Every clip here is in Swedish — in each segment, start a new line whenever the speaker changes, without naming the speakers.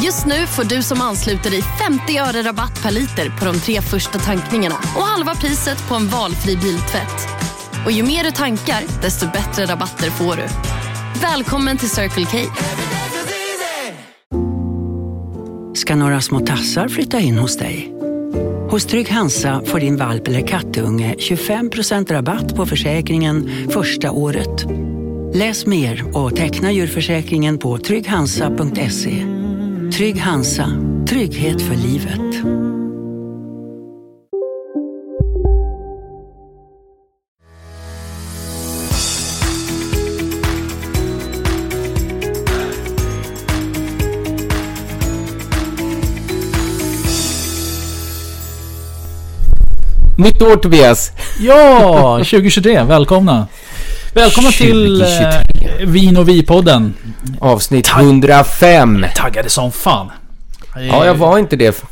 Just nu får du som ansluter dig 50 öre rabatt per liter på de tre första tankningarna och halva priset på en valfri biltvätt. Och ju mer du tankar, desto bättre rabatter får du. Välkommen till Circle K.
ska några små tassar flytta in hos dig. Hos Trygg Hansa får din valp eller kattunge 25% rabatt på försäkringen första året. Läs mer och teckna djurförsäkringen på trygghansa.se. Trygg Hansa, trygghet för livet.
Nytt år Tobias!
Ja, 2023. Välkomna. Välkomna till eh,
2023.
Vin och Vi-podden.
Avsnitt 105!
Taggade som fan.
Ja, jag var inte det.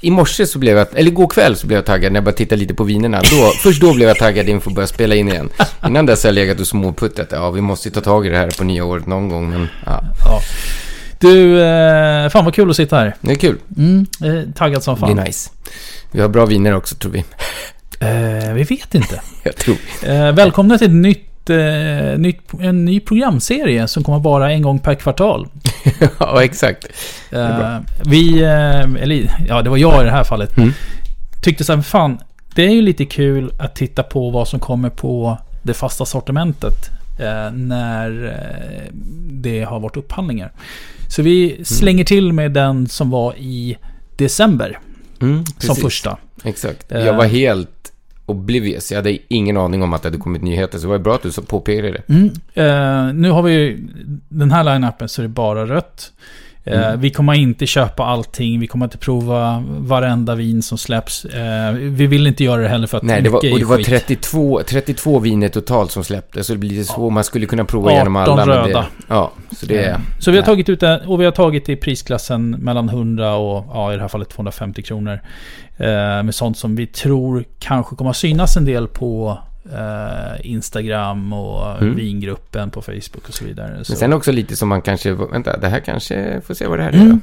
I morse så blev jag, eller igår kväll så blev jag taggad när jag bara tittade lite på vinerna. Då, först då blev jag taggad inför att börja spela in igen. Innan dess har jag legat och småputtat. Ja, vi måste ju ta tag i det här på nya året någon gång, men ja,
Ja. Du, eh, fan vad kul att sitta här.
det är kul.
Mm, eh, taggad som
Det
fan.
blir nice. Vi har bra viner också, tror vi.
Eh, vi vet inte.
Jag tror.
Eh, välkomna till ett nytt, eh, nytt, en ny programserie som kommer vara en gång per kvartal.
ja, exakt.
Eh, vi, eh, eller ja, det var jag i det här fallet.
Mm.
Tyckte så här, fan, det är ju lite kul att titta på vad som kommer på det fasta sortimentet. När det har varit upphandlingar. Så vi slänger till med den som var i december.
Mm,
Som första.
Exakt. Jag var helt oblivious. Jag hade ingen aning om att det hade kommit nyheter, så det var bra att du påpekade det.
Mm. Eh, nu har vi ju den här line-upen så är det bara rött. Eh,
Mm.
Vi kommer inte köpa allting. Vi kommer inte prova varenda vin som släpps. Eh, vi vill inte göra det heller för att
Nej, det var, och det var
skit.
32, 32 viner totalt som släpptes. Så det blir lite svårt. Man skulle kunna prova igenom
18
alla. men
röda.
Det, ja, så det.
Eh, Så vi har tagit ut det, och vi har tagit i prisklassen mellan 100 och ja, i det här fallet 250 kronor. Med sånt som vi tror kanske kommer synas en del på Instagram och
Mm.
vingruppen på Facebook och så vidare. Så.
Men sen också lite som man kanske... Vänta, det här kanske... Får se vad det här är
Mm.
då.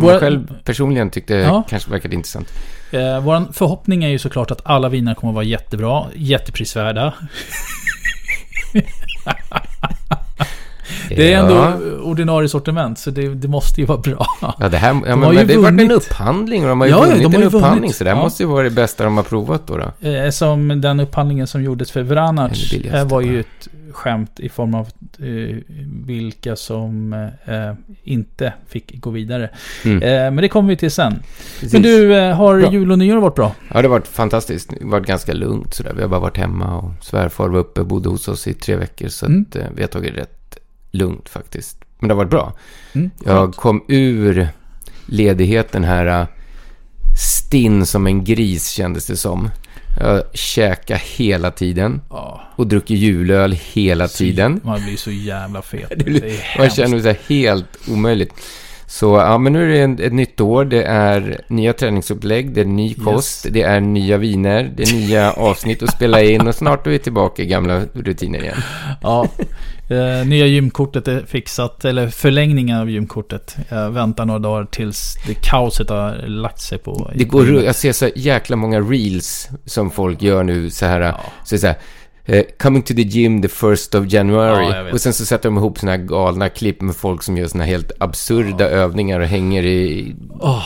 Man
Våra-
själv personligen tyckte
Ja.
kanske verkade intressant.
Eh, Vår förhoppning är ju såklart att alla viner kommer att vara jättebra, jätteprisvärda. Det är ändå
Ja.
ordinarie sortiment, så det, det måste ju vara bra.
Ja, det här... Ja,
har
men, men det varit en upphandling och de har ju
Ja,
vunnit
de har
en upphandling.
vunnit.
Så det här
Ja.
måste ju vara det bästa de har provat då. då.
Eh, Som den upphandlingen som gjordes för Vranac
Det
eh, var ju ett skämt i form av eh, vilka som eh, inte fick gå vidare.
Mm.
Eh, men det kommer vi till sen.
Precis.
Men du, eh, har
Bra.
jul och nyår varit bra?
Ja, det har varit fantastiskt. Det har varit ganska lugnt sådär. Vi har bara varit hemma och svärfar var uppe och bodde hos oss i tre veckor. Så
Mm.
att, eh, vi har tagit rätt lugnt faktiskt. Men det har varit bra.
Mm,
Jag kom ur ledigheten här äh, stinn som en gris kändes det som. Jag käkade hela tiden
Ja,
och druckit julöl hela tiden.
Man blir så jävla fet.
Det
är
Man känner här helt omöjligt. Så ja, men nu är det en, ett nytt år. Det är nya träningsupplägg, det är ny kost, det är nya viner, det är nya avsnitt att spela in och snart är vi tillbaka i gamla rutiner igen.
Ja. Eh, nya gymkortet är fixat, eller förlängningen av gymkortet. Jag väntar några dagar tills det kaoset har lagt sig på...
Det går, jag ser så jäkla många reels som folk gör nu så här. Så det är så här eh, coming to the gym the first of January.
Ja,
och sen så sätter de ihop såna här galna klipp med folk som gör såna här helt absurda övningar och hänger i...
Åh.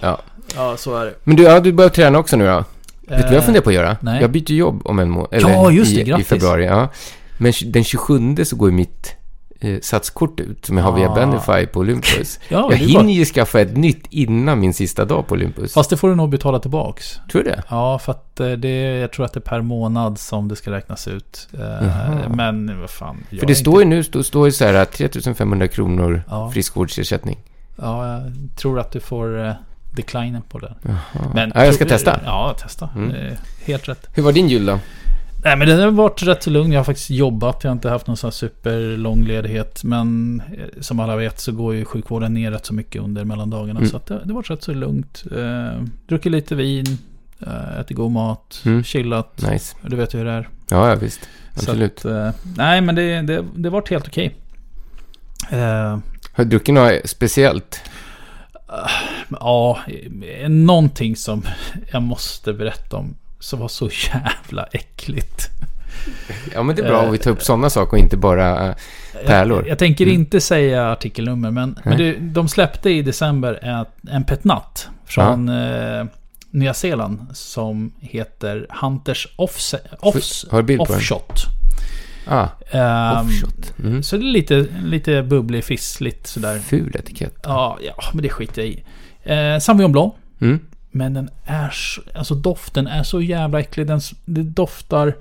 Ja.
Ja, så är det.
Men du, ja, du börjar träna också nu då? Vet du vad jag funderar på att göra?
Eh, nej.
Jag byter jobb om en månad.
Ja, just det,
i, I
grattis.
februari, ja. Men den 27 så går ju mitt eh, satskort ut som jag har via
Ah.
Bandify på Olympus.
Ja,
jag
det
hinner ju skaffa ett nytt innan min sista dag på Olympus.
Fast det får du nog betala tillbaks.
Tror du det?
Ja, för att eh, det, jag tror att det är per månad som det ska räknas ut. Eh,
Jaha.
Men vad fan.
För det står ju
inte-
nu stå, står ju så här 3500 kronor
Ja.
friskvårdsersättning.
Ja, jag tror att du får declinen på den.
Jaha.
Men
ja, jag ska testa.
Ja, testa.
Mm.
Helt rätt.
Hur var din jul då?
Nej men den har varit rätt så lugn. Jag har faktiskt jobbat. Jag har inte haft någon sån superlång ledighet. Men eh, som alla vet så går ju sjukvården ner rätt så mycket under mellandagarna.
Mm.
Så det, det har varit rätt så lugnt. Eh, druckit lite vin. Eh, ätit god mat.
Mm.
Chillat.
Nice.
Du vet hur det är.
Ja, ja visst. Absolut.
Att, eh, nej men det, det, det har varit helt okej. Eh,
Har du druckit något speciellt?
Ja, eh, någonting som jag måste berätta om. Som var så jävla äckligt.
Ja, men det är bra om vi tar upp sådana saker och inte bara... eh, Pärlor.
Jag, jag tänker
Mm.
inte säga artikelnummer, men, men det, de släppte i december en, en petnat från eh, Nya Zeeland som heter Hunters Offs,
den?
Offshot.
Ah,
Ehm,
offshot. Mm.
Så det är lite, lite bubblig, fissligt sådär.
Ful etikett.
Ja, ja, men det skiter jag i. Eh, Sauvignon Blanc.
Mm.
Men den är så, alltså doften är så jävla äcklig. Den, det doftar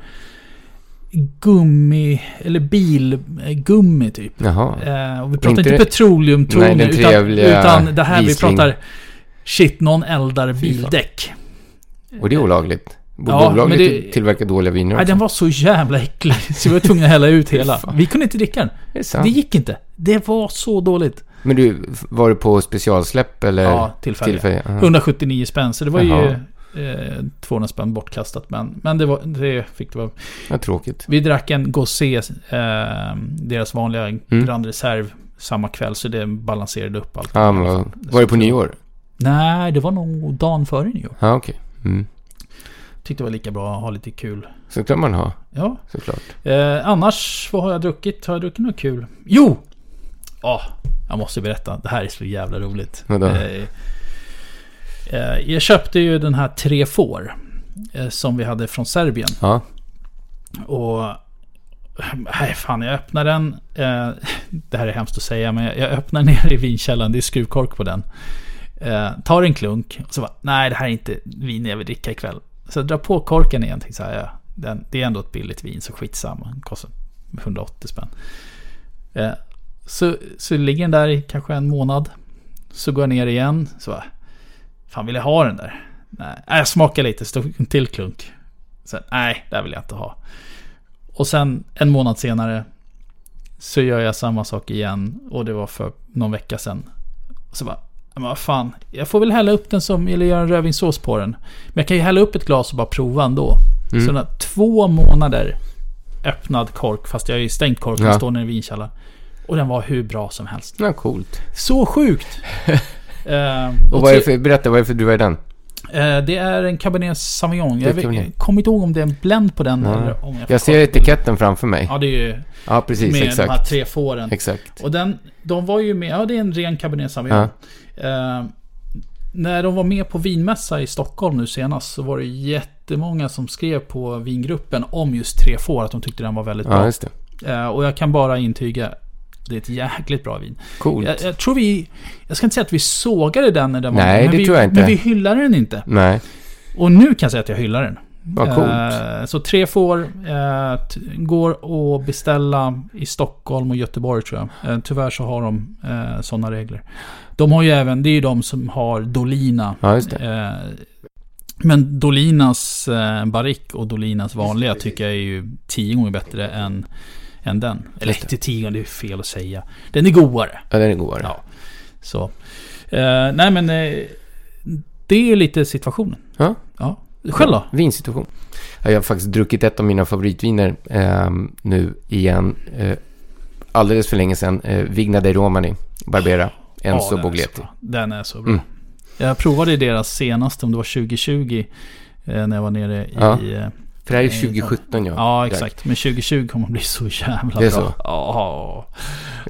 gummi, eller bilgummi typ.
Jaha.
Eh, och vi pratar
inte
inte, petroleumtoner,
Nej,
utan, utan det här vi
Riesling.
pratar... Shit, någon eldar bildäck.
Och det är olagligt. Borde
Ja,
olagligt
det-
tillverka dåliga viner
Nej,
också.
den var så jävla äcklig. Så vi var tvungna att hälla ut hela. Vi kunde inte dricka den.
Det.
Det gick inte. Det var så dåligt.
Men du, var du på specialsläpp eller?
Ja, tillfälligt.
Tillfälliga? Aha.
179 spänn, så det var
Jaha.
ju eh, 200 spänn bortkastat. Men, men det, var, det fick det vara.
Ja, tråkigt.
Vi drack en Gosé, eh, deras vanliga Grand Reserve, samma kväll. Så det balanserade upp allt.
Ja, men, vad- var det på nyår?
Nej, det var nog dagen före nyår.
Ja, okej. Mm.
Tyckte det var lika bra att ha lite kul.
Så kan man ha,
Ja.
såklart.
Eh, annars, vad har jag druckit? Har jag druckit något kul? Jo! Ja, jag måste berätta. Det här är så jävla roligt. Eh, eh, jag köpte ju den här Tre får. Eh, som vi hade från Serbien.
Ja.
Och... Nej, fan, jag öppnar den. Eh, det här är hemskt att säga, men jag, jag öppnar ner i vinkällaren. Det är skruvkork på den. Eh, tar en klunk. Och så bara, nej, det här är inte vin jag vill dricka ikväll. Så jag drar på korken igen. Så här, ja, den, det är ändå ett billigt vin, så skitsamma. Kostar 180 spänn. Så, så ligger den där i kanske en månad. Så går jag ner igen. Så bara, fan vill jag ha den där? Nej, jag smakar lite, så tog en till klunk. Så, nej, det här vill jag inte ha. Och sen en månad senare så gör jag samma sak igen. Och det var för någon vecka sedan. Och så bara, men vad fan, jag får väl hälla upp den som, eller göra en rödvinssås på den. Men jag kan ju hälla upp ett glas och bara prova ändå. Så den två månader öppnad kork, fast jag har ju stängt korken och
Ja.
står nere i vinkällaren. Och den var hur bra som helst.
Ja, coolt.
Så sjukt! Eh,
Och vad är för, berätta, vad är det för druva i den?
Eh, det är en Cabernet Sauvignon. Jag vet- kommer inte ihåg om det är en blend på den
Ja.
eller om jag
Jag ser etiketten framför mig.
Ja, det är ju
Ja, precis.
med de här
Exakt.
tre fåren.
Exakt.
Och den, de var ju med, ja det är en ren Cabernet Sauvignon. Eh, när de var med på vinmässa i Stockholm nu senast så var det jättemånga som skrev på vingruppen om just tre får, att de tyckte den var väldigt
Ja,
bra.
just det.
Eh, och jag kan bara intyga, det är ett jäkligt bra vin.
Coolt.
Jag, jag tror vi, jag ska inte säga att vi sågade den när den var
Nej,
men
det
vi,
tror jag inte.
Men vi hyllade den inte.
Nej,
Och nu kan jag säga att jag hyllar den.
vad coolt.
Eh, så tre får eh, går att beställa i Stockholm och Göteborg tror jag. Eh, tyvärr så har de eh, sådana regler. De har ju även, det är ju de som har Dolina.
Ja, just det.
Eh, men Dolinas eh, Barrique och Dolinas vanliga tycker jag är ju tio gånger bättre än, än den. Eller tio gånger, det är fel att säga. Den är godare.
Ja, den är godare.
Ja. Så. Eh, nej men eh, det är lite situationen.
Ja.
Ja. Själv då?
Vinsituation. Ja, Jag har faktiskt druckit ett av mina favoritviner ehm, nu igen. Eh, alldeles för länge sedan. Eh, Vigna dei Romani, Barbera, Enzo
är
Boglietti.
Den är så bra.
Mm.
Jag provade deras senaste, om det var 2020, eh, när jag var nere i...
Ja. För det här är
Nej,
2017 ja.
Ja, exakt. Men 2020 kommer att bli så jävla
Det är
bra.
så?
Ja.
Ja,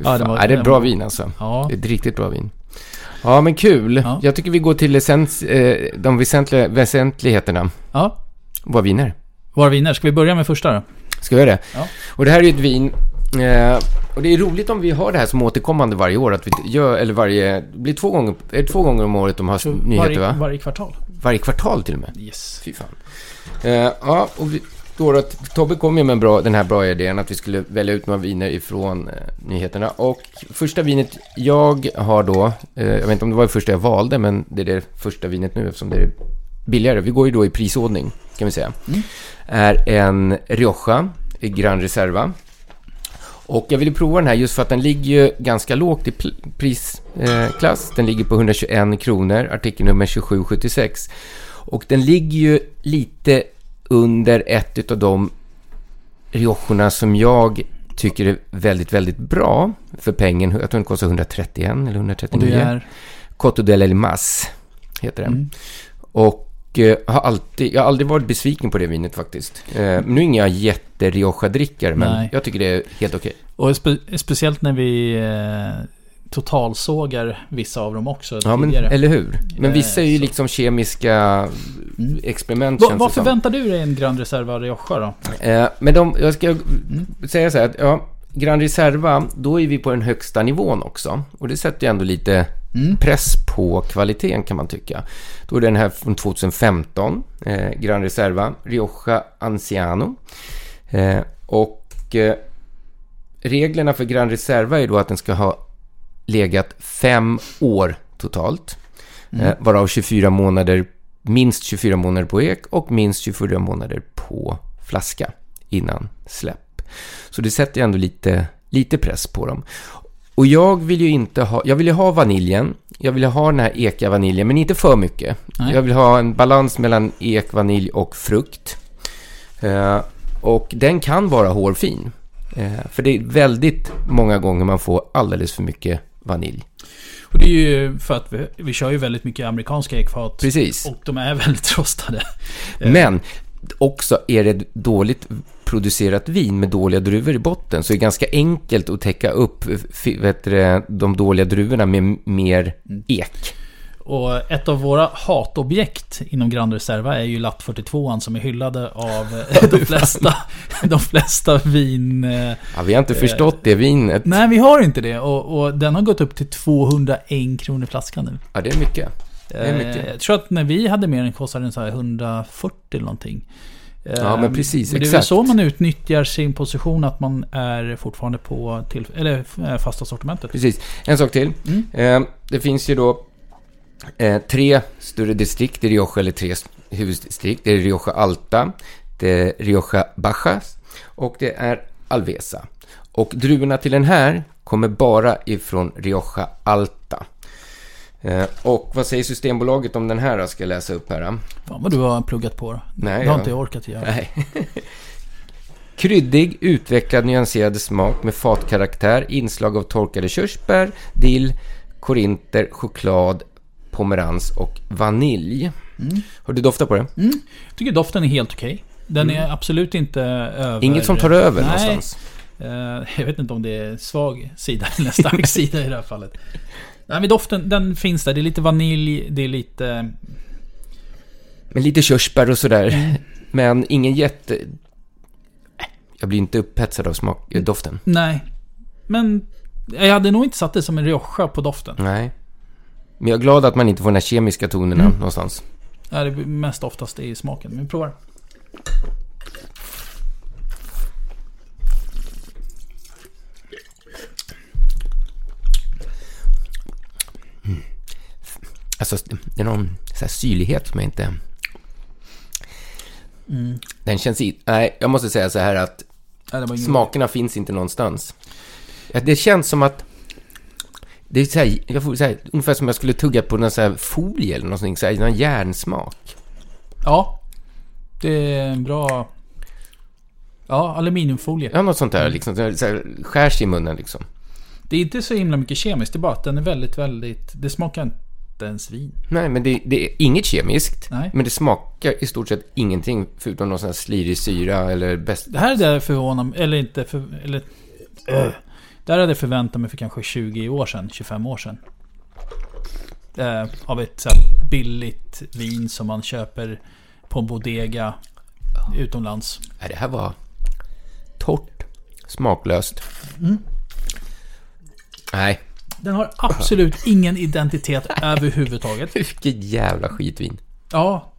Ja, det var-
det är bra vin alltså.
Ja.
Det är ett riktigt bra vin. Ja, men kul.
Ja.
Jag tycker vi går till essens, eh, de väsentliga, väsentligheterna.
ja.
Vad viner?
Våra viner. Ska vi börja med första då?
Ska vi göra det?
Ja.
Och det här är ju ett vin. Eh, och det är roligt om vi har det här som återkommande varje år. Att vi gör, eller varje, det blir två gånger, är det två gånger om året de har nyheter
varje,
va?
varje kvartal.
Varje kvartal till och med.
Yes.
Fy fan. Eh, ja, och vi, då, Tobbe kom ju med bra, den här bra idén att vi skulle välja ut några viner ifrån eh, nyheterna. Och första vinet jag har då, eh, jag vet inte om det var det första jag valde, men det är det första vinet nu eftersom det är billigare. Vi går ju då i prisordning, kan vi säga. Är en Rioja Gran Reserva. Och jag ville prova den här just för att den ligger ju ganska lågt i prisklass. Den ligger på 121 kronor, artikelnummer 2776. Och den ligger ju lite under ett av de Riojorna som jag tycker är väldigt, väldigt bra för pengen. Jag tror den kostar 131 eller
Och
139.
det är...
Coto del Elmas heter den.
Mm.
Och eh, har alltid, jag har aldrig varit besviken på det vinet faktiskt. Eh, nu är jag jätte Rioja-drickare, men
Nej.
jag tycker det är helt okej.
Och spe, speciellt när vi eh, totalsågar vissa av dem också
Ja, men eller hur? Men
Eh,
vissa är ju
så-
liksom kemiska
Mm.
experiment
Va, vad förväntar du dig en Grand Reserva Rioja då?
Eh, men de, jag ska säga så här att, ja, Gran Reserva, då är vi på den högsta nivån också. Och det sätter ju ändå lite press på kvaliteten kan man tycka. Då är den här från 2015, eh, Gran Reserva, Rioja Anciano. Eh, och eh, reglerna för Gran Reserva är då att den ska ha legat fem år totalt. Eh, varav 24 månader, minst 24 månader på ek och minst 24 månader på flaska innan släpp. Så det sätter ju ändå lite, lite press på dem. Och jag vill ju inte ha, jag vill ju ha vaniljen, jag vill ha den här eka vaniljen, men inte för mycket.
Nej.
Jag vill ha en balans mellan ek, vanilj och frukt. Eh, och den kan vara hårfin. Eh, för det är väldigt många gånger man får alldeles för mycket vanilj.
Och det är ju för att vi, vi kör ju väldigt mycket amerikanska ekfat.
Precis.
Och de är väldigt rostade.
Men också är det dåligt producerat vin med dåliga druvor i botten så är det ganska enkelt att täcka upp f- vet du, de dåliga druvorna med mer ek.
Och ett av våra hatobjekt inom Grand Reserva är ju Latt 42 som är hyllade av eh, de flesta, de flesta vin... eh,
Ja, vi har inte förstått det vinet.
Nej, vi har inte det. Och, och den har gått upp till 201 kronor flaskan nu.
Ja, det är mycket. Är
Eh,
mycket.
Jag tror att när vi hade med den kostade den så här 140 eller någonting. Eh,
Ja, men precis,
Det är väl
exakt.
så man utnyttjar sin position, att man är fortfarande på till, eller eh, fasta sortimentet.
Precis. En sak till.
Mm.
Det finns ju då tre större distrikt i Rioja, eller tre huvuddistrikt. Det är Rioja Alta, det är Rioja Bajas och det är Alvesa. Och druvorna till den här kommer bara ifrån Rioja Alta. Eh, och vad säger Systembolaget om den här? Ska jag läsa upp här.
Fan vad du har pluggat på då.
Nej,
det har
jag-
inte jag orkat göra.
Nej. Kryddig, utvecklad, nyanserad smak med fatkaraktär, inslag av torkade körsbär, dill, korinter, choklad, pomerans och vanilj.
Mm.
Har du doftat på det?
Jag tycker doften är helt okej. Den är absolut inte över...
Mm. Inget som tar över
Nej.
någonstans.
Eh, jag vet inte om det är svag sida eller stark sida i det här fallet. Nej men doften, den finns där. Det är lite vanilj, det är lite...
Men lite körsbär och sådär.
Mm.
Men ingen jätte... Jag blir inte upphetsad av smak, eh, doften.
Nej. Men jag hade nog inte satt det som en Rioja på doften.
Nej. Men jag är glad att man inte får de här kemiska tonerna
Mm.
någonstans.
Ja, det är mest oftast i smaken. Men vi provar.
Alltså, det är någon så syrlighet som jag inte...
Mm.
Den känns i... Nej, jag måste säga så här att
Nej,
smakerna finns inte någonstans. Det känns som att... Det är så här, jag får så här, ungefär som jag skulle tugga på någon så här folie eller någonting, så här, någon järnsmak.
Ja. Det är en bra... Ja, aluminiumfolie.
Ja, något sånt där liksom. Så här, skärs i munnen liksom.
Det är inte så himla mycket kemiskt. Det är bara att den är väldigt, väldigt... Det smakar inte ens vin.
Nej, men det, det är inget kemiskt.
Nej.
Men det smakar i stort sett ingenting förutom någon sån här slirig syra eller bäst...
Det här är det jag förvånar mig, eller inte för, eller... Öh. Det här hade jag förväntat mig för kanske 20 år sedan, 25 år sedan. Eh, av ett så billigt vin som man köper på en bodega utomlands.
Nej, det här var torrt, smaklöst.
Mm.
Nej,
Den har absolut ingen identitet överhuvudtaget.
vilket jävla skitvin.
Ja.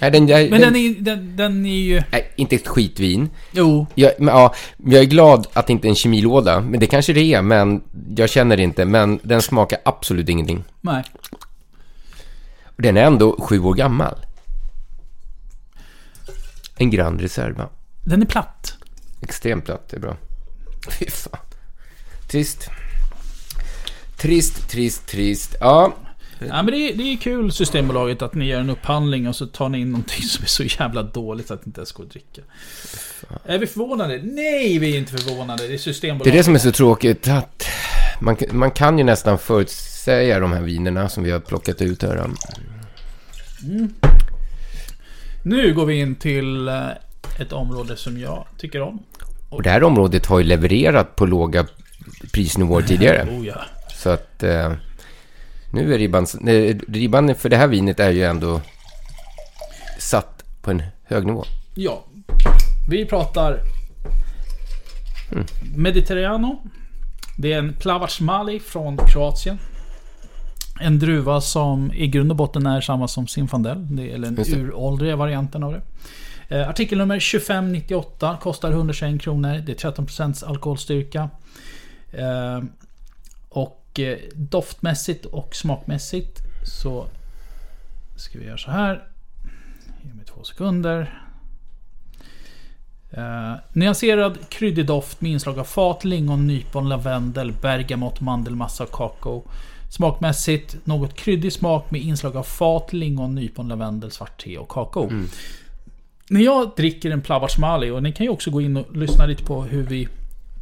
Nej, den, den,
Men den är, den, den är ju...
nej, inte ett skitvin.
Jo.
Jag, men, ja, jag är glad att det inte är en kemilåda, men det kanske det är, men jag känner det inte. Men den smakar absolut ingenting.
Nej.
Och den är ändå sju år gammal. En Grand Reserva.
Den är platt.
Extremt platt, det är bra. Fy fan. Trist. Trist, trist, trist. Ja,
Ja, men det, är, det är kul Systembolaget att ni gör en upphandling och så tar ni in någonting som är så jävla dåligt att det inte ens går att dricka. Är vi förvånade? Nej, vi är inte förvånade. Det är
det är
Systembolaget.
det som är så tråkigt. Att man, man kan ju nästan förutsäga de här vinerna som vi har plockat ut här.
Nu går vi in till eh, ett område som jag tycker om.
Och det här området har ju levererat på låga prisnivåer tidigare.
Oh ja.
Så att eh, nu är ribban, nej, ribban för det här vinet är ju ändå satt på en hög nivå.
Ja. Vi pratar Mediterrano. Det är en Plavac från Kroatien. En druva som i grund och botten är samma som Zinfandel. Det är den uråldriga varianten av det. Eh, artikelnummer 2598 kostar 121 kronor. Det är 13% alkoholstyrka. Eh, och eh, doftmässigt och smakmässigt så ska vi göra så här. Ge mig två sekunder. Uh, nyanserad kryddig doft med inslag av fat, lingon, nypon, lavendel, bergamott, mandelmassa och kakao. Smakmässigt något kryddig smak med inslag av fat, lingon, nypon, lavendel, svart te och kakao. När jag dricker en Plavac Mali, och ni kan ju också gå in och lyssna lite på hur vi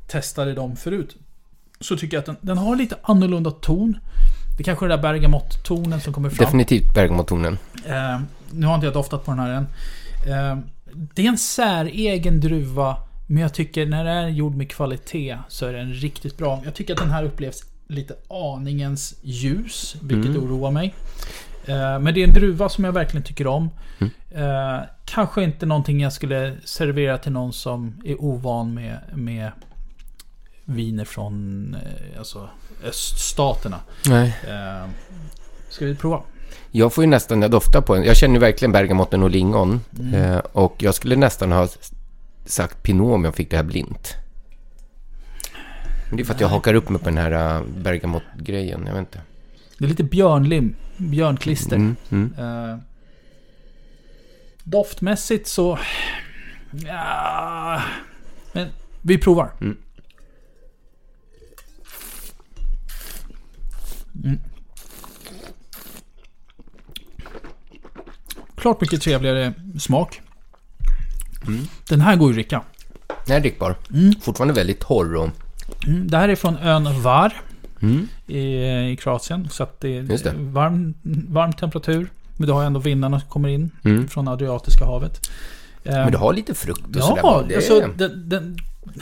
testade dem förut. Så tycker jag att den, den har lite annorlunda ton. Det är kanske är den där bergamott-tonen som kommer fram.
Definitivt bergamottonen.
Eh, nu har inte jag doftat på den här än. Eh, det är en säregen druva. Men jag tycker när det är gjord med kvalitet så är den riktigt bra. Jag tycker att den här upplevs lite aningens ljus. Vilket oroar mig. Eh, men det är en druva som jag verkligen tycker om. Eh, kanske inte någonting jag skulle servera till någon som är ovan med, med viner från eh, alltså, öststaterna.
Nej.
Eh, ska vi prova?
Jag får ju nästan, jag doftar på den. Jag känner ju verkligen bergamotten och lingon. Eh, och jag skulle nästan ha sagt pinot om jag fick det här blint. Men det är för att jag hakar upp mig på den här uh, bergamottgrejen. Jag vet inte.
Det är lite björnlim. Björnklister.
Mm, mm.
Eh, doftmässigt så... Ja, men vi provar.
Mm.
Mm. Klart mycket trevligare smak.
Mm.
Den här går ju att dricka.
Den är drickbar. Fortfarande väldigt torr och...
Mm, det här är från ön Var
Mm.
i, i Kroatien. Så att det är
det.
Varm, varm temperatur. Men du har ändå vindarna som kommer in
Mm.
från Adriatiska havet.
Men det har lite frukt och sådär.
Ja,
va? det
alltså den, den,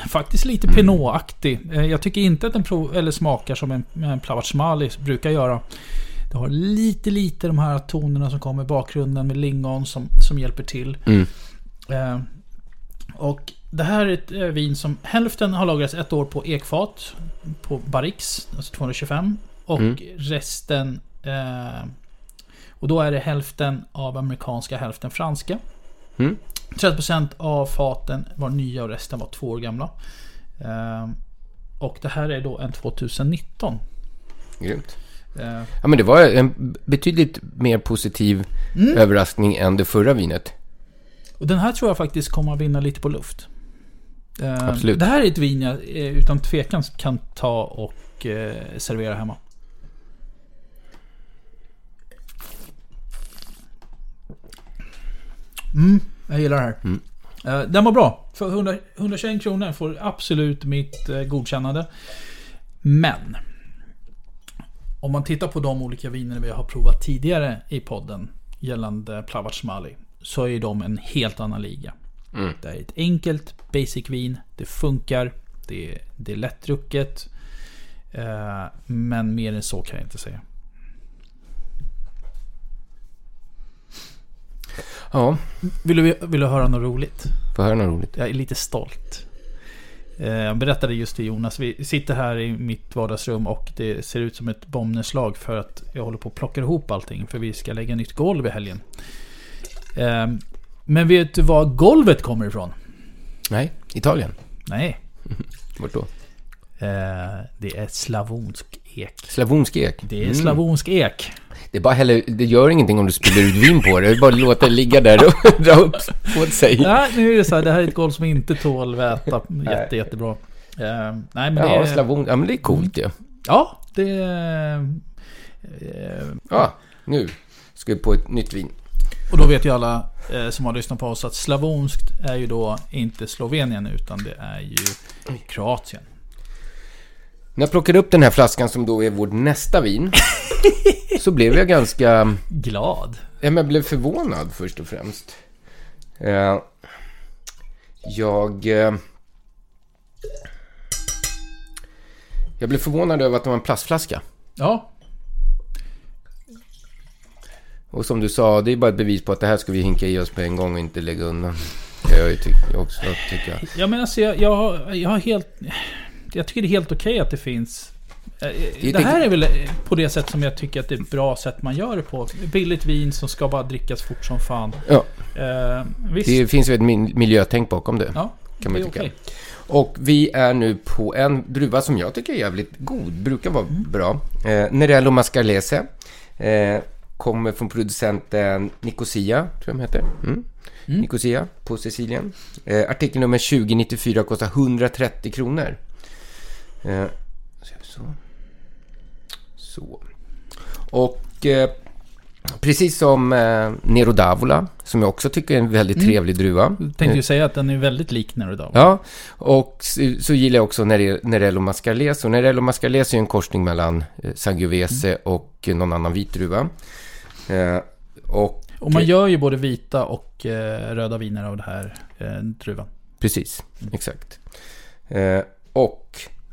faktiskt lite Pinot-aktig. Eh, Jag tycker inte att den prov, eller smakar som en, en Plavac Mali brukar göra. Det har lite, lite de här tonerna som kommer i bakgrunden med lingon som, som hjälper till.
Mm.
Eh, och det här är ett eh, vin som hälften har lagrats ett år på ekfat. På Barrix, alltså 225. Och
Mm.
resten... Eh, och då är det hälften av amerikanska, hälften franska.
Mm.
30% av faten var nya och resten var två år gamla. Eh, och det här är då en 2019.
Grymt.
Eh,
Ja, men det var en betydligt mer positiv
Mm.
överraskning än det förra vinet.
Och den här tror jag faktiskt kommer att vinna lite på luft. Eh,
Absolut.
Det här är ett vin jag eh, utan tvekan kan ta och eh, servera hemma. Mm, jag gillar det här.
Mm.
Eh, den var bra. För 100, 121 kronor får absolut mitt eh, godkännande. Men. Om man tittar på de olika viner vi har provat tidigare i podden gällande Plavac Mali. Så är de en helt annan liga.
Mm.
Det är ett enkelt basic vin. Det funkar. Det är, det är lättdrucket. Eh, men mer än så kan jag inte säga.
Ja,
Vill du, vill du höra något roligt?
får höra något roligt.
Jag är lite stolt. Eh, Jag berättade just till Jonas, vi sitter här i mitt vardagsrum och det ser ut som ett bombnedslag för att jag håller på att plocka ihop allting för vi ska lägga nytt golv i helgen. Eh, men vet du var golvet kommer ifrån?
Nej, Italien.
Nej.
Vart då?
Eh, det är slavonsk ek.
Slavonsk ek.
Det är
Mm.
slavonsk ek.
Det, bara heller, det gör ingenting om du spiller ut vin på det. Det är bara att låta det ligga där och dra upp åt sig.
Nej, nu är det så här. Det här är ett golv som inte tål väta jätte, jättebra. Eh, nej, men det
Ja,
är...
slavon. Ja, men det är coolt ju.
Ja, det är... Eh,
Ja, nu ska vi på ett nytt vin.
och då vet ju alla eh, som har lyssnat på oss att slavonskt är ju då inte Slovenien utan det är ju Kroatien.
När jag plockade upp den här flaskan som då är vårt nästa vin. så blev jag ganska...
Glad.
Ja, men jag blev förvånad först och främst. Eh, jag... eh, jag blev förvånad över att det var en plastflaska.
Ja,
Och som du sa, det är bara ett bevis på att det här ska vi hinka i oss på en gång och inte lägga undan. Det jag ju tycker också, tycker jag.
ja men alltså jag, jag, har, jag har helt... Jag tycker det är helt okej att det finns... eh,
Det-
här är väl på det sätt som jag tycker att det är ett bra sätt man gör det på. Billigt vin som ska bara drickas fort som fan.
Ja,
Eh,
det finns ju ett miljötänk bakom det.
ja,
kan man tycka.
okej.
Och vi är nu på en druva som jag tycker är jävligt god, brukar vara bra. Eh, Nerello Mascarlese. Eh, kommer från producenten Nicosia, tror jag de heter. Mm. Nicosia på Sicilien. Eh, artikel nummer 2094 kostar 130 kronor. Eh, så, så. Och eh, precis som eh, Nero d'Avola, som jag också tycker är en väldigt trevlig druva.
Jag tänkte ju säga att den är väldigt lik Nerudal.
Ja, och så, så gillar jag också Nere- Nerello Mascarlese. Och Nerello Mascarlese är en korsning mellan eh, Sangiovese och någon annan vit druva. Eh, och
Och man gör ju både vita och eh, röda viner av det här eh, druvan.
precis, exakt. Eh, och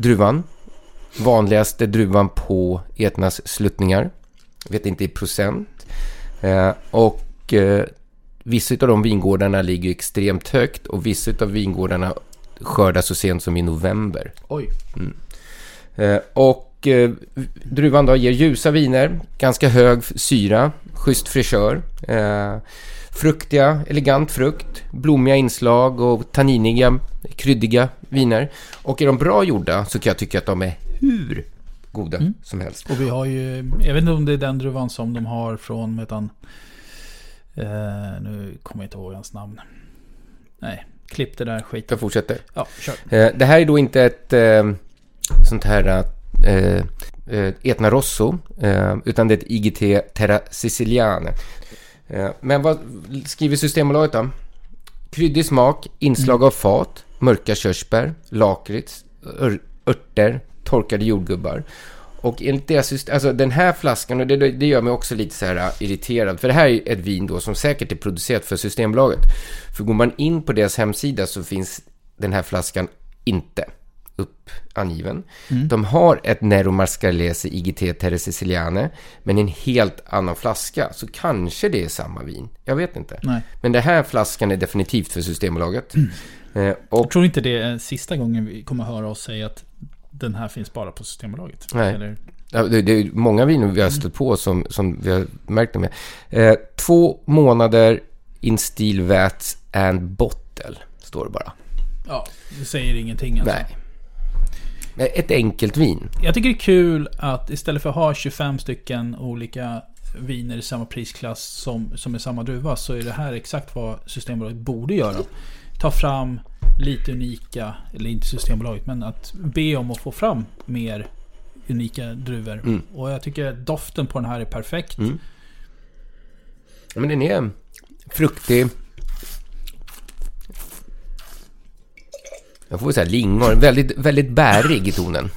Druvan. Vanligaste druvan på Etnas sluttningar. Vet inte i procent. Eh, och eh, vissa av de vingårdarna ligger extremt högt och vissa av vingårdarna skördas så sent som i november.
Oj.
Eh, och eh, druvan då ger ljusa viner, ganska hög syra, schysst fräschör. Eh, fruktiga, elegant frukt, blommiga inslag och tanniniga, kryddiga viner. Och är de bra gjorda så kan jag tycka att de är hur goda som helst.
Och vi har ju, jag vet inte om det är den druvan som de har från, han? Eh, nu kommer jag inte ihåg hans namn. Nej, klipp det där skiten.
Jag fortsätter.
Ja, kör.
Eh, det här är då inte ett eh, sånt här eh, eh, Etna Rosso, eh, utan det är ett IGT Terra Siciliane. Eh, men vad skriver Systembolaget då? Kryddig smak, inslag av fat, mörka körsbär, lakrits, ör, örter, torkade jordgubbar. Och enligt deras system, alltså den här flaskan, och det, det gör mig också lite så här äh, irriterad, för det här är ett vin då som säkert är producerat för Systembolaget. För går man in på deras hemsida så finns den här flaskan inte upp angiven. De har ett Nero Mascarlese IGT Terre Siciliane, men en helt annan flaska. Så kanske det är samma vin. Jag vet inte.
Nej.
Men den här flaskan är definitivt för Systembolaget. Eh, och
Jag tror inte det är sista gången vi kommer höra oss säga att den här finns bara på Systembolaget.
Nej.
Eller,
Ja, det, det är många viner vi har stött på som, som vi har märkt det med. Eh, två månader in steel vats and bottle, står det bara.
ja, det säger ingenting alltså.
Nej. Eh, Ett enkelt vin.
Jag tycker det är kul att istället för att ha 25 stycken olika viner i samma prisklass som, som är samma druva så är det här exakt vad Systembolaget borde göra. Ta fram lite unika, eller inte Systembolaget, men att be om att få fram mer unika druvor.
Mm.
Och jag tycker doften på den här är perfekt.
Mm. Ja, Men den är fruktig. Jag får säga lingon. Väldigt, väldigt bärig i tonen.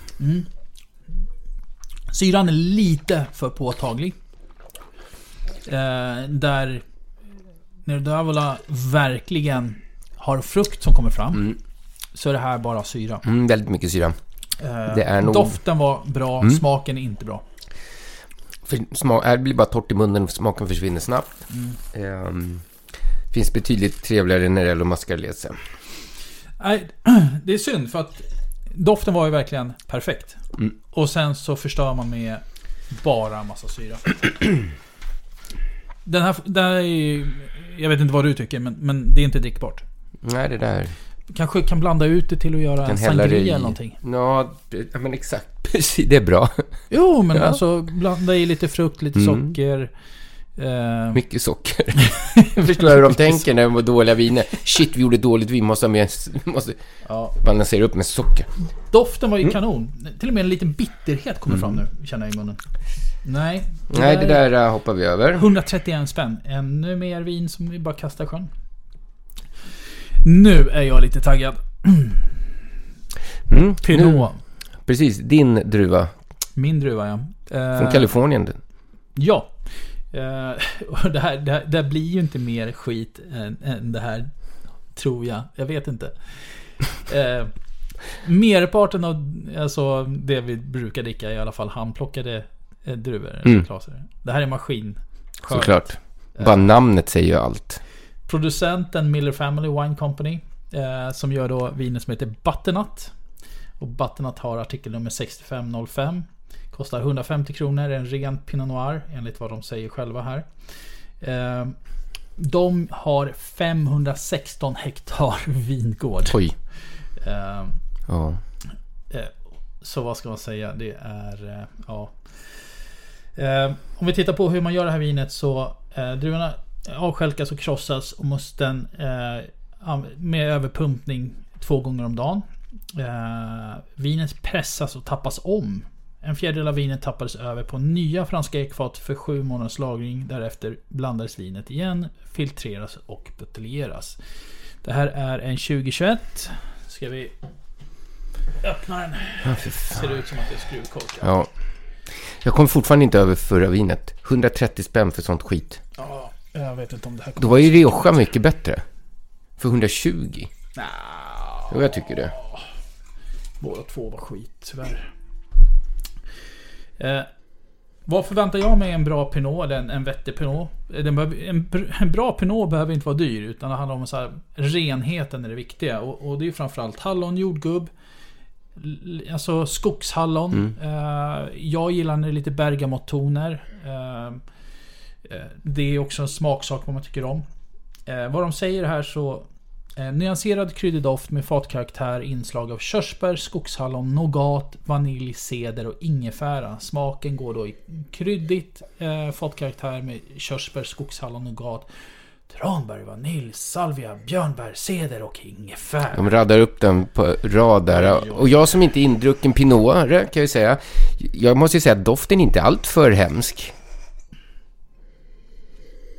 Syran är lite för påtaglig. Eh, där Nerdavala verkligen har frukt som kommer fram.
Mm.
Så är det här bara syra.
Mm, väldigt mycket syra.
Eh,
Det är nog-
Doften var bra,
Mm.
smaken är inte bra.
För smak, här blir bara torrt i munnen, smaken försvinner snabbt. Ehm, finns betydligt trevligare när det gäller mascarlese.
Nej, det är synd för att doften var ju verkligen perfekt.
Mm.
Och sen så förstör man med bara en massa syra. Den här, den här är ju, Jag vet inte vad du tycker, men, men det är inte drickbart.
Nej, det där...
Kanske kan blanda ut det till att göra en sangria eller någonting.
Ja, men exakt. Precis, det är bra.
Jo, men
Ja.
alltså blanda i lite frukt, lite
Mm.
socker. Eh,
Mycket socker. Förstår jag hur de tänker när de var dåliga viner. Shit, vi gjorde dåligt vin, måste ha. Måste
ja.
balansera upp med socker.
Doften var ju
Mm.
kanon. Till och med en liten bitterhet kommer fram nu, känner jag i munnen. Nej.
Nej, det där äh, hoppar vi över.
131 spänn. Ännu mer vin som vi bara kastar sjön. Nu är jag lite taggad.
Mm,
Pinot.
nu- Precis, din druva.
Min druva ja. Eh,
Från Kalifornien.
Ja. Eh, och det, här, det, här, det här blir ju inte mer skit än, än det här. Tror jag. Jag vet inte. Eh, merparten av alltså, det vi brukar dricka i alla fall handplockade eh, druvor.
Mm.
klaser. Det här är maskin.
Såklart. Bara namnet säger ju allt.
Producenten Miller Family Wine Company. Eh, som gör då viner som heter Butternut. Och Butternut har artikelnummer 6505. Kostar 150 kronor. En ren Pinot Noir enligt vad de säger själva här. Eh, de har 516 hektar vingård.
Oj.
Eh,
Ja.
Eh, Så vad ska man säga? Det är... eh, Ja. Eh, Om vi tittar på hur man gör det här vinet så eh, druvorna avstjälkas och krossas och musten med överpumpning två gånger om dagen. Vinet pressas och tappas om. En fjärdedel av vinet tappades över på nya franska ekfat för sju månaders lagring. Därefter blandades vinet igen, filtreras och buteljeras. Det här är en 2021. Ska vi öppna den?
Ja.
Ser det ut som att det är skruvkork?
Ja. Jag kom fortfarande inte över förra vinet. 130 spänn för sånt skit.
Ja, jag vet inte om det här
Då var ju Rioja mycket bättre. För 120.
Nja,
Jo, jag tycker det.
båda två var skit tyvärr. Eh, vad förväntar jag mig en bra Pinot eller en, en vettig Pinot? Eh, Den behöver, en, en bra Pinot behöver inte vara dyr utan det handlar om så här, renheten är det viktiga. Och, och det är framförallt hallon, jordgubb, alltså skogshallon. Eh, jag gillar när det är lite bergamottoner. Eh, eh, det är också en smaksak vad man tycker om. Eh, vad de säger här så nyanserad kryddig doft med fatkaraktär, inslag av körsbär, skogshallon, nougat, vanilj, ceder och ingefära. Smaken går då i kryddigt eh, fatkaraktär med körsbär, skogshallon, nougat, tranbär, vanilj, salvia, björnbär, ceder och ingefära.
De radar upp den på rad där. Och jag som inte är indrucken pinotare kan jag ju säga. Jag måste ju säga att doften inte är allt för hemsk.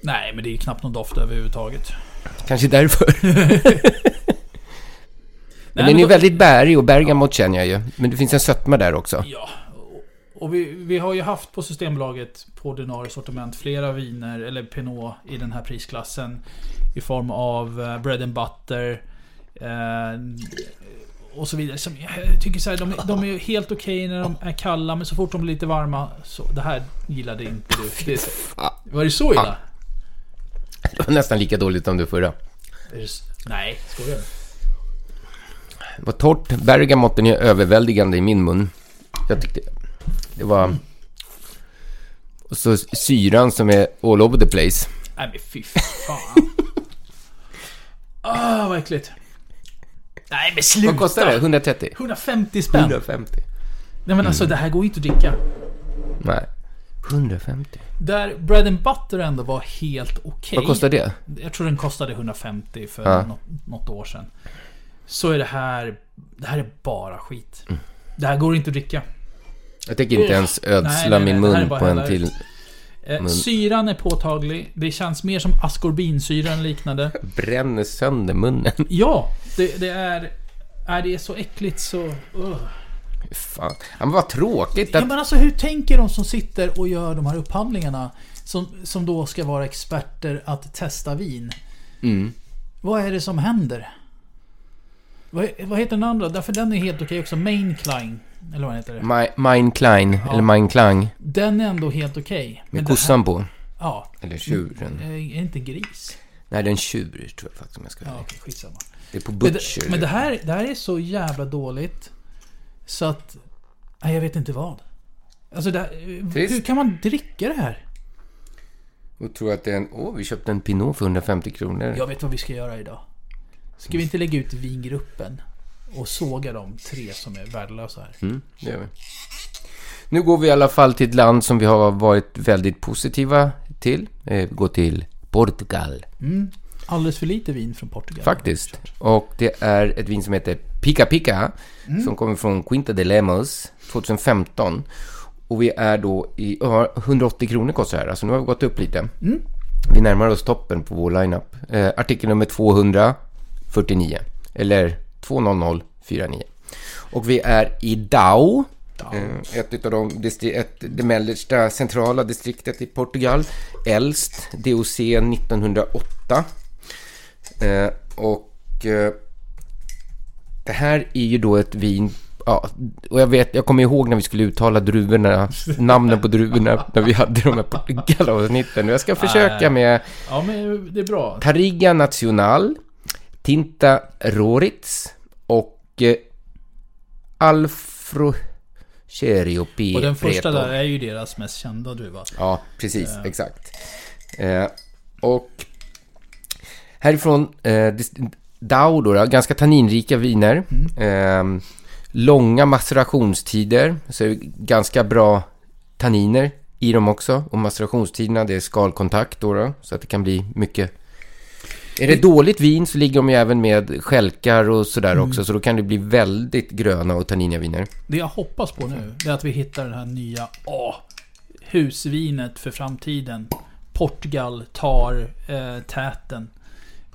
Nej, men det är ju knappt någon doft överhuvudtaget.
Kanske därför. Men
Nej,
den är ju
då-
väldigt bärig och bergamot känner jag ju. Men det finns en sötma där också.
Ja, och- vi, vi har ju haft på Systembolaget på ordinarie sortiment flera viner, eller Pinot i den här prisklassen. I form av eh, bread and butter. Eh, och så vidare. Som jag tycker så här, de, är- de är ju helt okej när de är kalla, men så fort de blir lite varma så... Det här gillade inte du. Det, var det så illa?
Det var nästan lika dåligt som det förra.
Nej, skojar du?
Det var torrt. Bergamotten är överväldigande i min mun. Jag tyckte det var... Och så syran som är all over the place.
Nej men fy fan. Ah, vad äckligt. Nej men sluta!
Vad kostar det? 130?
150 spänn.
150.
Nej men alltså det här går ju inte att dricka.
Nej. 150.
Där bread and butter ändå var helt okej.
Vad kostar det?
Jag tror den kostade 150 för
Ja.
något, något år sedan. Så är det här... Det här är bara skit.
Mm.
Det här går inte att dricka.
Jag tänker inte ens
Nej,
ödsla
nej,
min
nej, här är
mun på en till.
Eh,
Men-
syran är påtaglig. Det känns mer som askorbinsyra än liknande.
bränner sönder munnen.
Ja, det, det är... Är det är så äckligt så... Uh.
Fan. Ja, men vad tråkigt
Ja,
att...
men alltså hur tänker de som sitter och gör de här upphandlingarna? Som, som då ska vara experter att testa vin.
Mm.
Vad är det som händer? Vad, vad heter den andra? Därför den är helt okej också. Main Klein. Eller vad heter det?
Mi- Mein Klein,
Ja.
eller Mein Klang.
Den är ändå helt okej. Men
Med
det här-
kossan på.
Ja.
Eller tjuren.
Är det inte gris?
Nej, det är en tjur tror jag faktiskt om jag ska
Ja, okej. Skitsamma.
Det är på
Men,
Butcher.
det, men det, här, det här är så jävla dåligt. Så att... Nej, jag vet inte vad. Alltså, det
Trist.
hur kan man dricka det här?
Och tror att det är en... Åh, vi köpte en Pinot för 150 kronor.
Jag vet vad vi ska göra idag. Ska vi inte lägga ut vingruppen? Och såga de tre som är värdelösa här.
Mm, det gör vi. Nu går vi i alla fall till ett land som vi har varit väldigt positiva till. Eh, Vi går till Portugal.
Mm. Alldeles för lite vin från Portugal.
Faktiskt. Och det är ett vin som heter Pica Pica. Som kommer från Quinta de Lemos 2015. Och vi är då i... ja, 180 kronor kostar det här. Alltså nu har vi gått upp lite. Vi närmar oss toppen på vår lineup. Eh, artikel nummer 249. Eller 20049. Och vi är i Dao. Eh, Ett av de ett, det mellersta centrala distriktet i Portugal. Äldst, DOC 1908. Eh, och eh, det här är ju då ett vin, ja, och jag vet, jag kommer ihåg när vi skulle uttala druvorna, namnen på druvorna, när vi hade de här Portugal-avsnitten. Jag ska försöka med
Ja, men det är bra.
Tariga Nacional, Tinta Roritz och eh, Alfro Cherio P.
Och den första där är ju deras mest kända druva.
Ja, precis. Exakt. Och härifrån eh, Dao då, då, ganska tanninrika viner. Eh, långa macerationstider, så ganska bra tanniner i dem också. Och macerationstiderna, det är skalkontakt då, då så att det kan bli mycket är det dåligt vin så ligger de ju även med skälkar och sådär också, så då kan det bli väldigt gröna och tanniniga viner.
Det jag hoppas på nu, det är att vi hittar det här nya åh, husvinet för framtiden. Portugal tar eh, täten.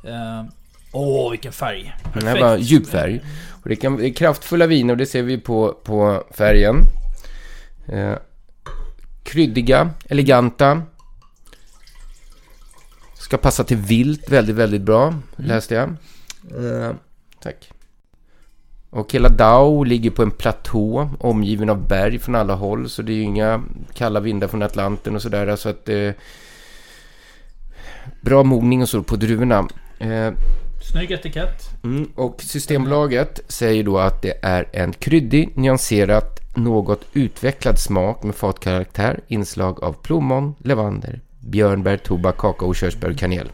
Eh, åh, vilken färg.
Den här var djup färg. Och det, kan, det är kraftfulla viner och det ser vi på, på färgen. Eh, kryddiga, eleganta. Ska passa till vilt väldigt, väldigt bra, läste jag. Eh, tack. Och hela Dao ligger på en platå omgiven av berg från alla håll. Så det är ju inga kalla vindar från Atlanten och sådär. Så att eh, Bra mogning och så på druvorna. Eh,
Snygg etikett.
Mm, och Systembolaget säger då att det är en kryddig, nyanserat, något utvecklad smak med fatkaraktär, inslag av plommon, levander, björnbär, tobak, kakao, körsbär och kanel.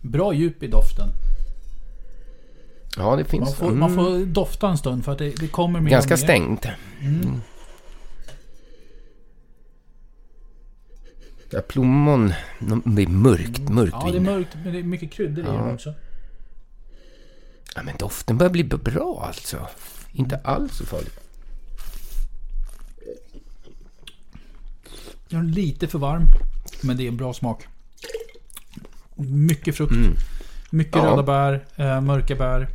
Bra djup i doften.
Ja, det finns.
Man får,
mm,
man får dofta en stund för att det, det kommer mer
ganska
och mer.
stängt. Mm. Ja, plommon, det är mörkt, mörkt
Ja, det är mörkt, men det är mycket kryddor i
Ja.
den också.
Ja, men doften börjar bli bra alltså. Inte alls så farligt.
Den är lite för varm, men det är en bra smak. Mycket frukt. Mycket
Mm. Ja.
röda bär, eh, mörka bär.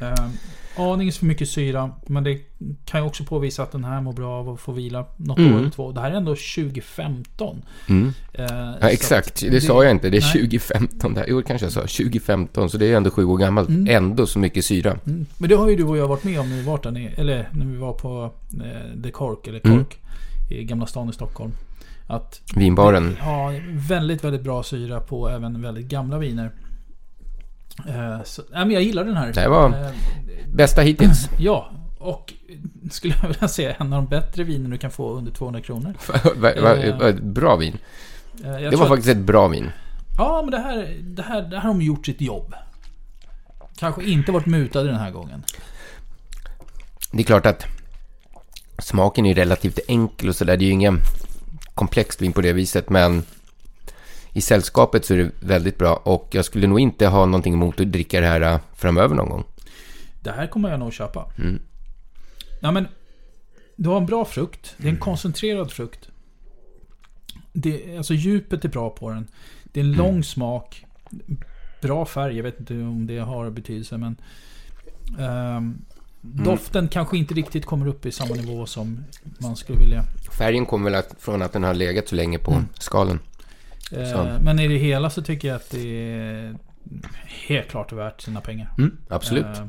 Eh, aningen för mycket syra, men det kan ju också påvisa att den här mår bra av att få vila något
Mm.
år eller två. Det här är ändå 2015.
Mm.
Eh,
Ja, exakt. Det, sa jag inte. Det är
nej.
2015. Det, jo, det kanske jag sa. 2015. Så det är ändå sju år gammalt.
Mm.
Ändå så mycket syra.
Mm. Men det har ju du och jag varit med om när vi varit där nere. Eller när vi var på eh, The Cork, eller
Mm.
Cork. I Gamla stan i Stockholm. Att
Vinbaren.
Ja, väldigt, väldigt bra syra på även väldigt gamla viner. Eh, så, nej, men jag gillar den här.
Det var
Eh,
bästa hittills.
ja, och skulle jag vilja säga en av de bättre viner du kan få under 200 kronor.
Va- bra vin.
Eh, jag
Det var
att-
faktiskt ett bra vin.
Ja, men det här, det, här, det här har de gjort sitt jobb. Kanske inte varit mutade den här gången.
Det är klart att smaken är relativt enkel och sådär. Det är ju ingen komplext vin på det viset. Men i sällskapet så är det väldigt bra. Och jag skulle nog inte ha någonting emot att dricka det här eh, framöver någon gång.
Det här kommer jag nog köpa.
Mm.
Ja, men du har en bra frukt. Det är en koncentrerad frukt. Det, alltså djupet är bra på den. Det är en lång smak. Bra färg. Jag vet inte om det har betydelse men... ehm, Doften kanske inte riktigt kommer upp i samma nivå som man skulle vilja.
Färgen kommer väl att, från att den har legat så länge på
Mm.
skalen.
Eh, men i det hela så tycker jag att det är helt klart värt sina pengar.
Mm, absolut.
Eh,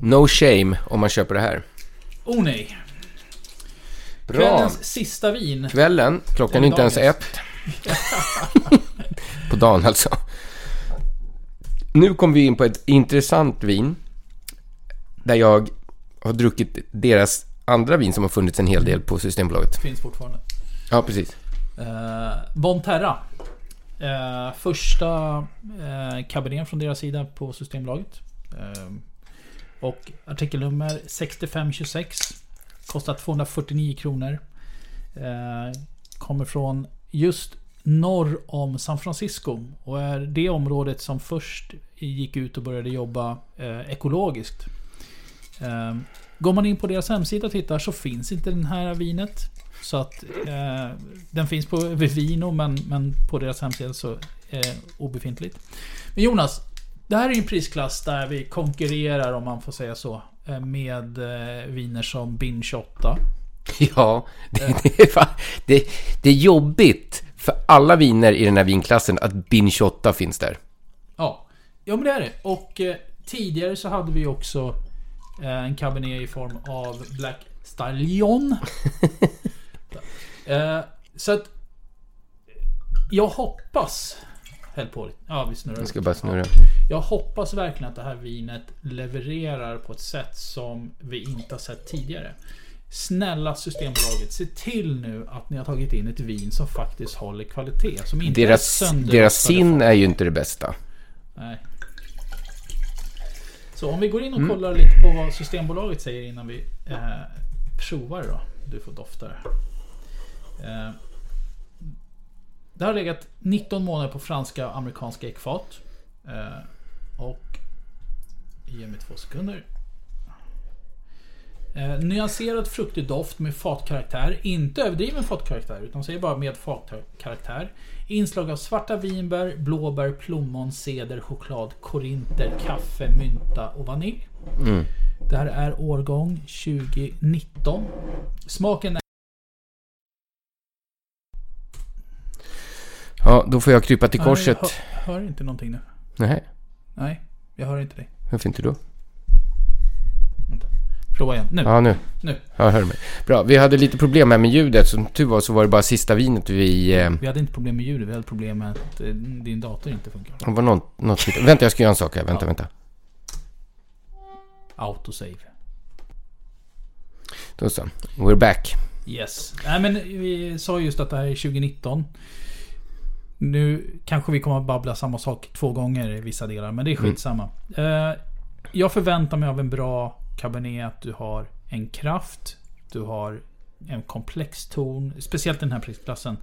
No shame om man köper det här.
oh nej.
Bra.
Kvällens sista vin.
Kvällen, klockan är inte ens ett. på dagen alltså. Nu kommer vi in på ett intressant vin. Där jag har druckit deras andra vin som har funnits en hel del på Systembolaget.
Finns fortfarande.
Ja, precis.
Eh, Bonterra. Eh, första eh, kabinén från deras sida på Systembolaget. Eh, och artikelnummer 6526. Kostar 249 kronor. Eh, kommer från just norr om San Francisco. Och är det området som först gick ut och började jobba eh, ekologiskt. Eh, går man in på deras hemsida och tittar så finns inte den här vinet. Så att eh, den finns på Vivino men, men på deras hemsida så är det obefintligt. Men Jonas, det här är ju en prisklass där vi konkurrerar om man får säga så. eh, Med eh, viner som Bin 28.
Ja, det, det, är fan, det, det är jobbigt för alla viner i den här vinklassen att Bin 28 finns där.
Ja, ja men det är det. Och eh, tidigare så hade vi också eh, en cabernet i form av Black Stallion. eh, så att... Jag hoppas... Häll på lite. Ja, vi snurrar.
Jag ska bara snurra.
Jag hoppas verkligen att det här vinet levererar på ett sätt som vi inte har sett tidigare. Snälla Systembolaget, se till nu att ni har tagit in ett vin som faktiskt håller kvalitet. Som inte
Deras,
är
deras sin är ju inte det bästa.
Nej. Så om vi går
Mm.
in och kollar lite på vad Systembolaget säger innan vi eh, provar då. Du får dofta det. Eh, det har legat 19 månader på franska och amerikanska ekfat. Eh, och... Ge mig två sekunder. Eh, nyanserad fruktig doft med fatkaraktär. Inte överdriven fatkaraktär, utan säger bara med fatkaraktär. Inslag av svarta vinbär, blåbär, plommon, ceder, choklad, korinter, kaffe, mynta och vanilj.
Mm.
Det här är årgång 2019. Smaken
Ja, då får jag krypa till korset.
Jag hör, hör inte någonting nu.
Nej,
Nej, jag hör inte dig.
varför inte då?
Vänta. Prova igen. Nu.
Ja, nu.
Nu.
Ja, hör mig. Bra, vi hade lite problem här med ljudet. Som tur var så var det bara sista vinet vi... Eh,
Vi hade inte problem med ljudet, vi hade problem med att eh, din dator inte funkar.
det var något, något Vänta, jag ska göra en sak här. Vänta,
Ja.
vänta.
Autosave.
Då så. We're back.
Yes. Nej men vi sa just att det här är 2019. Nu kanske vi kommer att babbla samma sak två gånger i vissa delar, men det är skitsamma. Eh, jag förväntar mig av en bra Cabernet att du har en kraft, du har en komplex ton, speciellt den här prisklassen.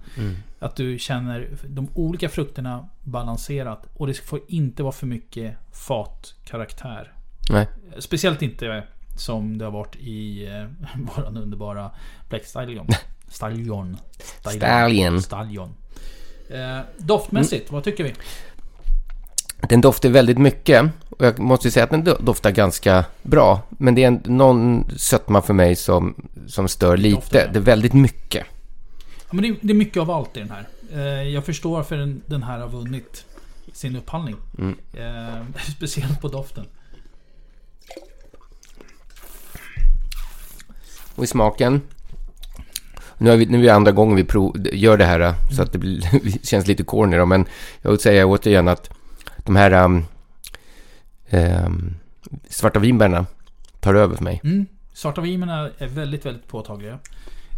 Att du känner de olika frukterna balanserat och det får inte vara för mycket fatkaraktär.
Nej.
Speciellt inte som det har varit i eh, våran underbara Black Stallion. Stallion.
Stallion.
Stallion. Eh, doftmässigt, vad tycker vi?
Den doftar väldigt mycket. Och jag måste säga att den do- doftar ganska bra. Men det är en, någon sötma för mig som, som stör lite.
Doften, ja.
Det är väldigt mycket.
Ja, men det, är- det är mycket av allt i den här. Eh, jag förstår varför den, den här har vunnit sin upphandling.
Mm.
Eh, speciellt på doften.
Och i smaken. Nu, har vi, nu är det andra gången vi prov, gör det här så att det blir, känns lite corny då, men jag vill säga återigen att de här um, um, svarta vinbärna tar över för mig.
Mm. Svarta vinerna är väldigt, väldigt påtagliga.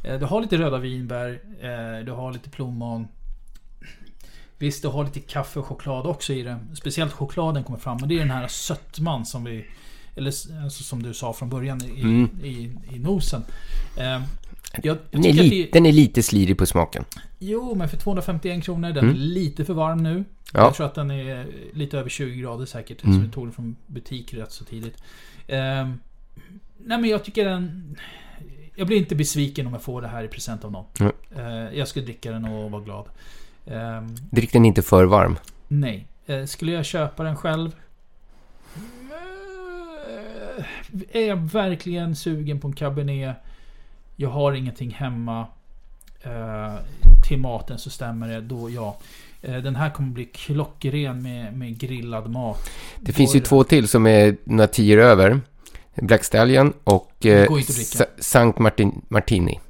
Eh, Du har lite röda vinbär, eh, du har lite plommon. Visst, du har lite kaffe och choklad också i det. Speciellt chokladen kommer fram. Men det är den här sötman som vi... Eller alltså, som du sa från början i,
Mm.
i, i nosen. Jag, jag
Den är, li-
det,
den är lite slirig på smaken.
jo, men för 251 kronor, den är
Mm.
lite för varm nu.
Ja.
Jag tror att den är lite över 20 grader säkert.
Mm.
Så vi tog den från butik rätt så tidigt. Ehm, nej men jag tycker den... Jag blir inte besviken om jag får det här i present av någon.
Mm.
Eh, jag skulle dricka den och vara glad. Ehm,
Drick den inte för varm.
nej. Eh, skulle jag köpa den själv? Eh, Är jag verkligen sugen på en cabernet? Jag har ingenting hemma. Eh, till maten så stämmer det. Då ja. Eh, den här kommer bli klockren med, med grillad mat.
Det finns ju två till som är några tior över. Black Stallion och eh, Sankt Martin, Martini.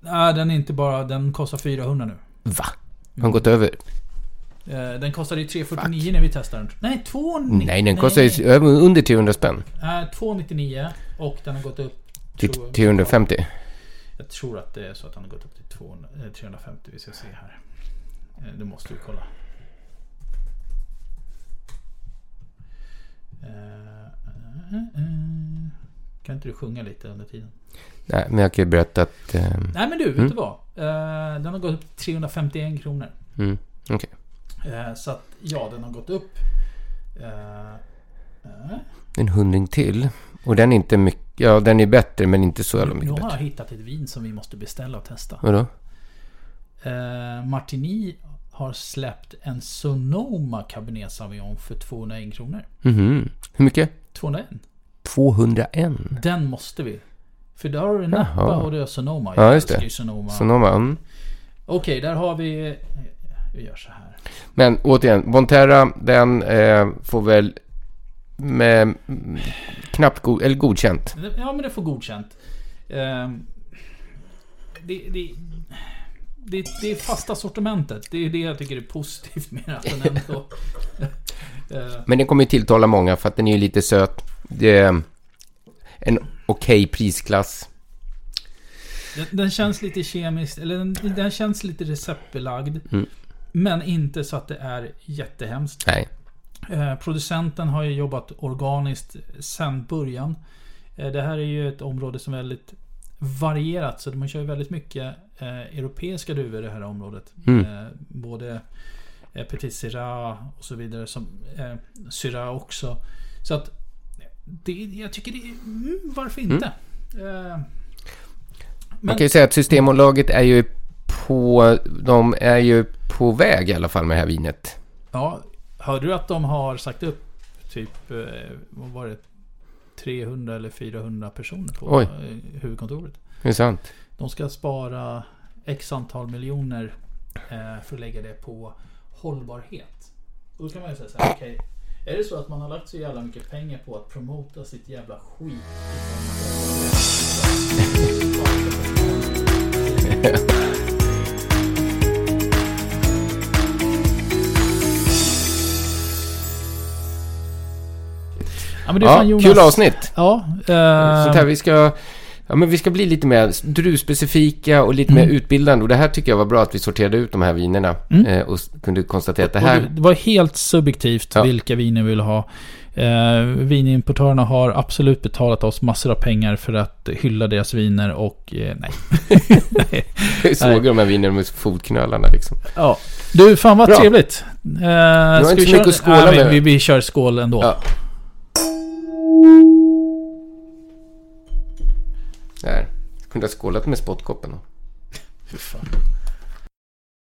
Nej, den är inte bara... Den kostar 400 nu.
Va? Har den gått över?
Eh, den kostade ju 349 när vi testade den. Nej, 299.
Nej, den kostar ju under 300 spänn.
Nej, 299 och den har gått upp...
Till
tror-
350.
Jag tror att det är så att den har gått upp till 200, eh, 350. Vi ska se här. Eh, Det måste vi kolla. Eh, eh, eh. Kan inte du sjunga lite under tiden?
Nej, men jag kan ju berätta att... Eh,
Nej men du, vet
Mm.
du vad? Eh, Den har gått upp till 351 kronor.
mm, okej.
Eh, Så att ja, den har gått upp.
En hundring till. Och den är inte mycket... Ja, den är bättre, men inte så jävla
Nu
mycket
har jag
bättre.
hittat ett vin som vi måste beställa och testa.
Vadå?
Eh, Martini har släppt en Sonoma Cabernet Sauvignon för 201 kronor.
Mhm. Hur mycket?
201.
201.
Den måste vi. För där har du Napa
Jaha.
och du har Sonoma.
Ja,
Jag
just det.
ju Sonoma.
Sonoma. Mm.
Okej, där har vi... Vi gör så här.
Men återigen, Bonterra, den eh, får väl med knappt god, eller godkänt.
Ja, men det får godkänt. Ehm, det, det, det, det är fasta sortimentet. Det är det jag tycker är positivt med att den ändå... Eh,
Men den kommer ju tilltala många för att den är ju lite söt. Det är en okej prisklass.
Den, den känns lite kemiskt, eller den, den känns lite receptbelagd.
Mm.
Men inte så att det är jättehemskt.
Nej.
Eh, producenten har ju jobbat organiskt sedan början. Eh, det här är ju ett område som är väldigt varierat. Så man kör ju väldigt mycket eh, europeiska druvor i det här området.
Mm.
Både Petit Syrah och så vidare. Som eh, Syrah också. Så att det, jag tycker det är... Mm, varför inte? Eh,
Man kan ju säga att Systembolaget är ju på... De är ju på väg i alla fall med det här vinet.
Ja, hörde du att de har sagt upp typ, eh, vad var det? 300 eller 400 personer på
Oj.
eh, huvudkontoret.
Det är sant.
De ska spara x antal miljoner eh, för att lägga det på hållbarhet. Och då kan man ju säga så här, okej. är det så att man har lagt så jävla mycket pengar på att promota sitt jävla skit? Ja, men det är
Ja,
fan Jonas.
kul avsnitt.
Ja. Eh,
här, vi ska... Ja, men vi ska bli lite mer druvspecifika och lite
Mm.
mer utbildande. Och det här tycker jag var bra att vi sorterade ut de här vinerna.
Mm.
Eh, och kunde konstatera att det här...
Det var helt subjektivt
Ja.
vilka viner vi vill ha. Eh, vinimportörerna har absolut betalat oss massor av pengar för att hylla deras viner och eh, nej. nej.
Jag såg de här vinerna med fotknölarna liksom.
Ja. Du, fan vad
Bra.
trevligt. Eh, ska
inte
vi
så mycket att skåla
Nej,
med.
Vi, vi kör skål ändå.
Ja. Där. Kunde ha skålat med spottkoppen.
Fy fan.